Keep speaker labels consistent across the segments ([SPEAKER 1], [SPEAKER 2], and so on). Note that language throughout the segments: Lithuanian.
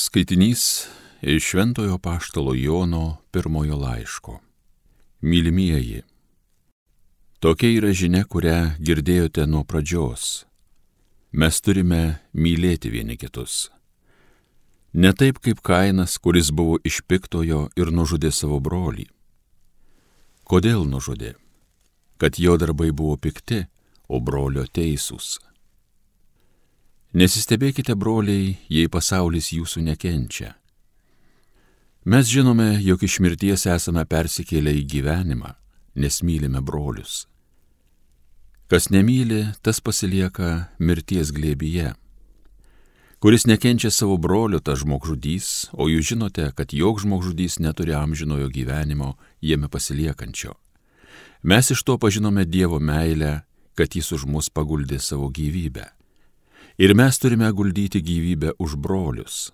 [SPEAKER 1] Skaitinys iš Šventojo Paštalo Jono pirmojo laiško. Mylimieji, tokia yra žinia, kurią girdėjote nuo pradžios. Mes turime mylėti vieni kitus. Ne taip kaip Kainas, kuris buvo iš piktojo ir nužudė savo brolį. Kodėl nužudė? Kad jo darbai buvo pikti, o brolio teisūs. Nesistebėkite, broliai, jei pasaulis jūsų nekenčia. Mes žinome, jog iš mirties esame persikėlę į gyvenimą, nes mylime brolius. Kas nemyli, tas pasilieka mirties glėbyje. Kuris nekenčia savo brolio, tas žmogžudys, o jūs žinote, kad jog žmogžudys neturi amžinojo gyvenimo jame pasiliekančio. Mes iš to pažinome Dievo meilę, kad jis už mus paguldė savo gyvybę ir mes turime guldyti gyvybę už brolius.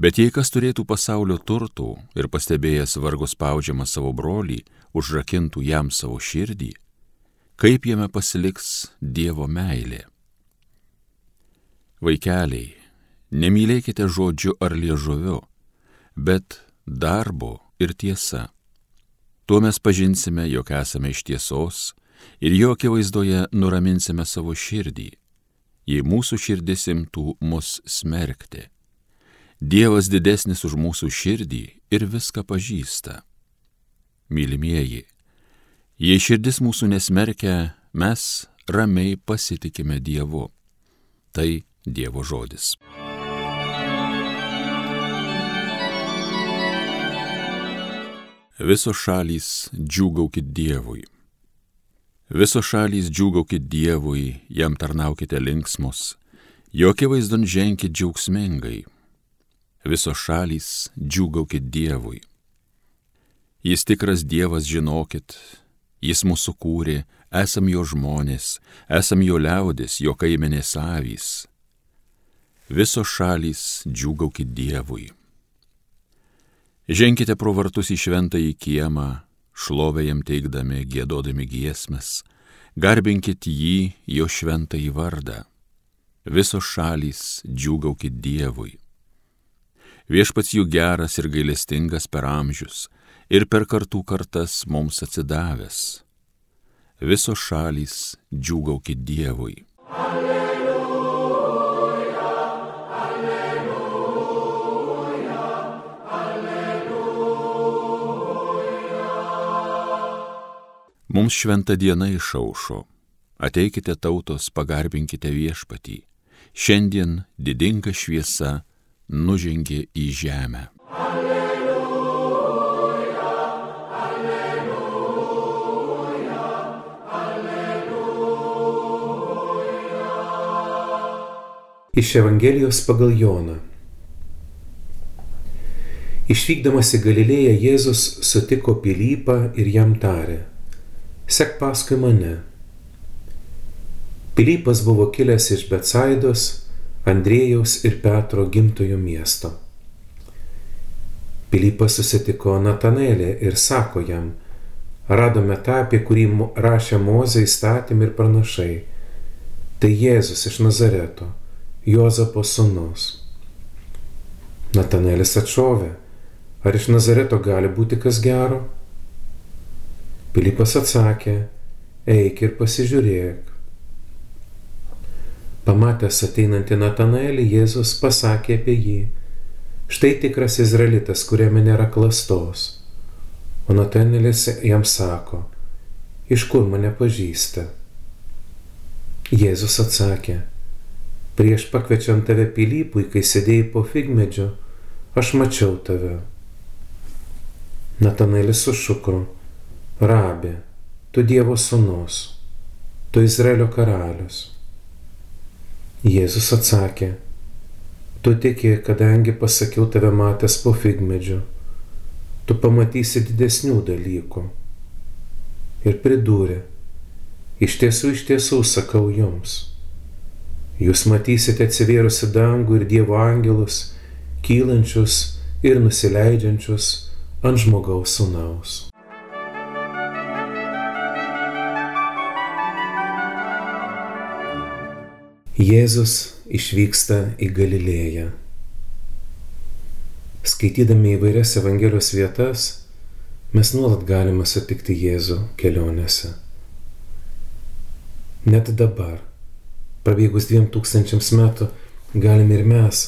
[SPEAKER 1] Bet jei kas turėtų pasaulio turtų ir pastebėjęs vargo spaudžiamą savo brolį, užrakintų jam savo širdį, kaip jame pasiliks Dievo meilė? Vaikeliai, nemylėkite žodžiu ar liežuviu, bet darbo ir tiesa. Tuo mes pažinsime, jog esame iš tiesos ir jo akivaizdoje nuraminsime savo širdį jei mūsų širdis imtų mus smerkti. Dievas didesnis už mūsų širdį ir viską pažįsta. Mylimieji, jei širdis mūsų nesmerkia, mes ramiai pasitikime Dievu. Tai Dievo žodis. Visos šalys džiūgaukit Dievui. Visos šalys džiūgaukit Dievui, jam tarnaukite linksmus, jokie vaizdon ženkit džiaugsmingai. Visos šalys džiūgaukit Dievui. Jis tikras Dievas žinokit, jis mūsų kūrė, esam jo žmonės, esam jo liaudės, jo kaimenės avys. Visos šalys džiūgaukit Dievui. Ženkite pro vartus į šventąjį kiemą, šlovę jam teikdami, gėdodami giesmes, garbinkit jį, jo šventąjį vardą. Visos šalys džiūgaukit Dievui. Viešpats jų geras ir gailestingas per amžius ir per kartų kartas mums atsidavęs. Visos šalys džiūgaukit Dievui. Alleluja. Mums šventa diena išaušo. Ateikite tautos, pagarbinkite viešpatį. Šiandien didinga šviesa nužengė į žemę. Alleluja, alleluja,
[SPEAKER 2] alleluja. Iš Evangelijos pagal Joną. Išvykdamas į Galilėją Jėzus sutiko Pilypą ir jam tarė sek paskui mane. Pilypas buvo kilęs iš Betsaidos, Andrėjaus ir Petro gimtojo miesto. Pilypas susitiko Natanelį ir sako jam, radome tą, apie kurį rašė Mozė įstatymai ir pranašai. Tai Jėzus iš Nazareto, Jozapo sūnus. Natanelis atšovė, ar iš Nazareto gali būti kas gero? Pilypas atsakė, eik ir pasižiūrėk. Pamatęs ateinantį Natanaelį, Jėzus pasakė apie jį, štai tikras izraelitas, kuriame nėra klastos. O Natanaelis jam sako, iš kur mane pažįsta? Jėzus atsakė, prieš pakviečiant tave Pilypui, kai sėdėjai po figmedžiu, aš mačiau tave. Natanaelis sušuko, Rabė, tu Dievo sūnus, tu Izraelio karalius. Jėzus atsakė, tu tiki, kadangi pasakiau tave matęs po figmedžiu, tu pamatysi didesnių dalykų. Ir pridūrė, iš tiesų, iš tiesų sakau jums, jūs matysite atsivėrusi dangų ir Dievo angelus, kylančius ir nusileidžiančius ant žmogaus sūnaus. Jėzus išvyksta į Galilėją. Skaitydami įvairias Evangelijos vietas, mes nuolat galime sutikti Jėzų kelionėse. Net dabar, prabėgus dviem tūkstančiams metų, galime ir mes,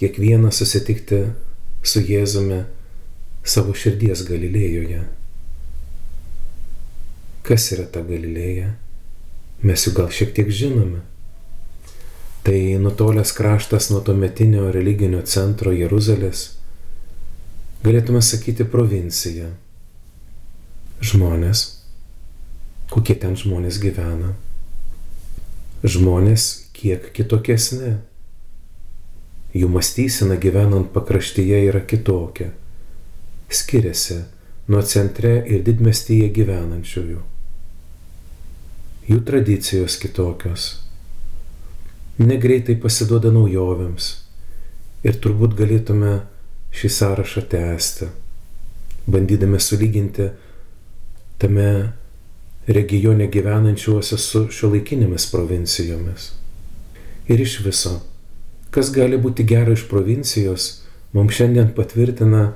[SPEAKER 2] kiekvienas susitikti su Jėzumi savo širdies Galilėjoje. Kas yra ta Galilėja? Mes jų gal šiek tiek žinome. Tai nutolęs kraštas nuo tuometinio religinio centro Jeruzalės, galėtume sakyti provincija. Žmonės, kokie ten žmonės gyvena. Žmonės kiek kitokesni. Jų mąstysena gyvenant pakraštyje yra kitokia. Skiriasi nuo centre ir didmestyje gyvenančiųjų. Jų tradicijos kitokios. Negreitai pasiduoda naujovėms. Ir turbūt galėtume šį sąrašą tęsti, bandydami sulyginti tame regione gyvenančiuose su šiuolaikinėmis provincijomis. Ir iš viso, kas gali būti gero iš provincijos, mums šiandien patvirtina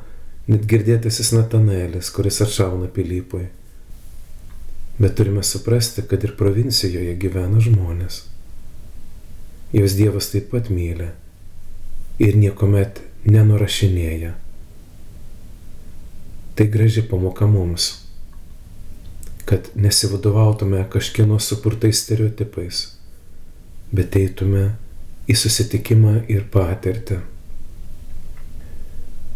[SPEAKER 2] net girdėtasis Natanaelis, kuris atšauna Pilypui. Bet turime suprasti, kad ir provincijoje gyvena žmonės. Jos Dievas taip pat myli ir niekuomet nenurašinėja. Tai graži pamoka mums, kad nesivadovautume kažkieno sukurtais stereotipais, bet eitume į susitikimą ir patirtį.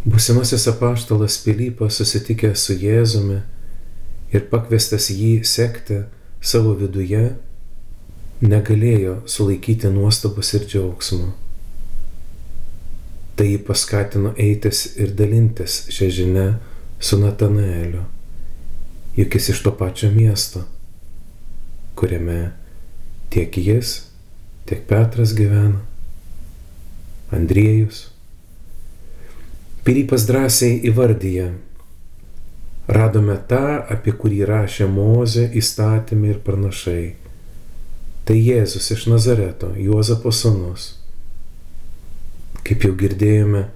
[SPEAKER 2] Būsimasis apaštalas Pilypas susitikęs su Jėzumi ir pakviestas jį sekti savo viduje, negalėjo sulaikyti nuostabus ir džiaugsmo Tai jį paskatino eitis ir dalintis šią žinę su Natanaeliu, juk jis iš to pačio miesto, kuriame tiek jis, tiek Petras gyvena, Andriejus. Pilypas drąsiai įvardyja, radome tą, apie kurį rašė Mozė įstatymai ir pranašai. Tai Jėzus iš Nazareto, Juozapo sūnus Kaip jau girdėjome,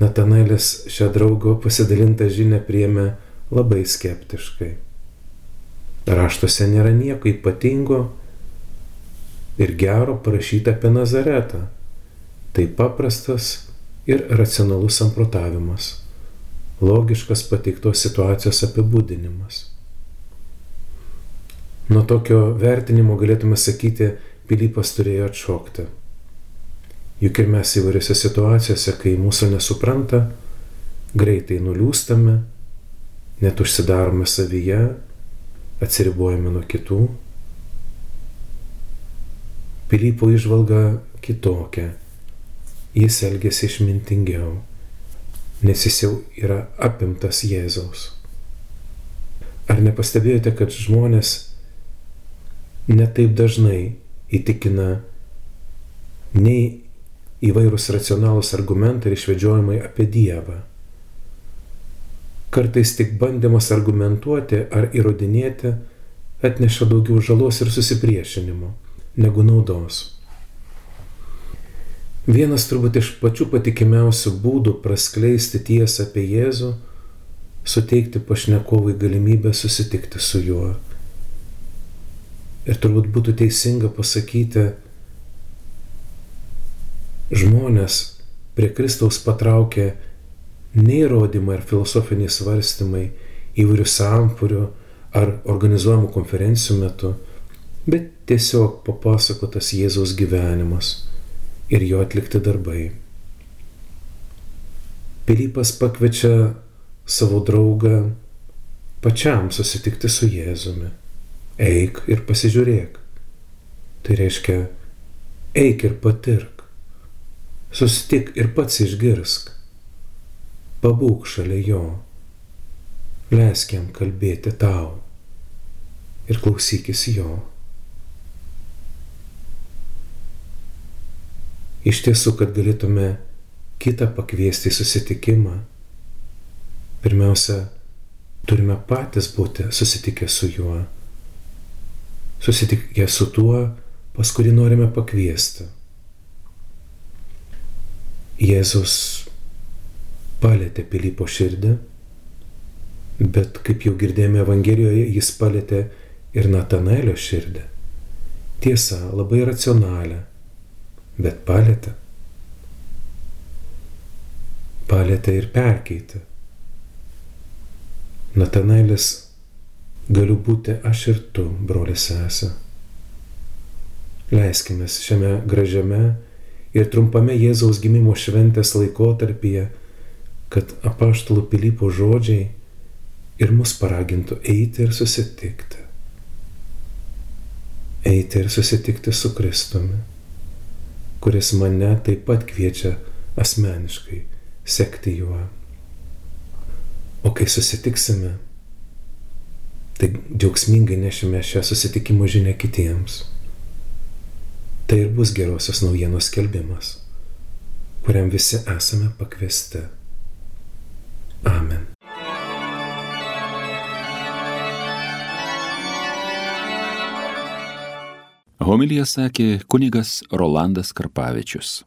[SPEAKER 2] Natanaelis šią draugo pasidalintą žinę priemė labai skeptiškai. Raštuose nėra nieko ypatingo ir gero parašyta apie Nazaretą. Tai paprastas ir racionalus samprotavimas, logiškas pateiktos situacijos apibūdinimas. Nuo tokio vertinimo galėtume sakyti, Pilypas turėjo atšokti. Juk ir mes įvairiose situacijose, kai mūsų nesupranta, greitai nuliūstame, net užsidarome savyje, atsiribuojame nuo kitų. Pilypo išvalga kitokia. Jis elgėsi išmintingiau, nes jis jau yra apimtas Jėzaus. Ar nepastebėjote, kad žmonės netaip dažnai įtikina nei įvairūs racionalūs argumentai ir išvedžiojimai apie Dievą. Kartais tik bandymas argumentuoti ar įrodinėti atneša daugiau žalos ir susipriešinimo negu naudos. Vienas turbūt iš pačių patikimiausių būdų praskleisti tiesą apie Jėzų - suteikti pašnekovui galimybę susitikti su juo. Ir turbūt būtų teisinga pasakyti, Žmonės prie Kristaus patraukė ne įrodymai ar filosofiniai svarstymai įvairių sampurių ar organizuojamų konferencijų metu, bet tiesiog papasakotas Jėzaus gyvenimas ir jo atlikti darbai. Pilypas pakviečia savo draugą pačiam susitikti su Jėzumi. Eik ir pasižiūrėk. Tai reiškia, eik ir patirk. Sustik ir pats išgirsk. Pabūk šalia jo. Leisk jam kalbėti tau. Ir klausykis jo. Iš tiesų, kad galėtume kitą pakviesti į susitikimą, pirmiausia, turime patys būti susitikę su juo. Susitikę su tuo, pas kurį norime pakviesti. Jėzus palėtė Pilypo širdį, bet kaip jau girdėjome Evangelijoje, jis palėtė ir Natanaelio širdį. Tiesa, labai racionalią, bet palėtė. Palėtė ir perkeitė. Natanaelis galiu būti aš ir tu, brolis sesė. Leiskime šiame gražiame ir trumpame Jėzaus gimimo šventės laikotarpyje, kad apaštalų Pilypo žodžiai ir mus paragintų eiti ir susitikti. Eiti ir susitikti su Kristumi, kuris mane taip pat kviečia asmeniškai sekti juo. O kai susitiksime, tai džiaugsmingai nešime šią susitikimo žinę kitiems. Tai ir bus gerosios naujienos skelbimas, kuriam visi esame pakviesti. Amen.
[SPEAKER 1] Homilija sakė kunigas Rolandas Karpavičius.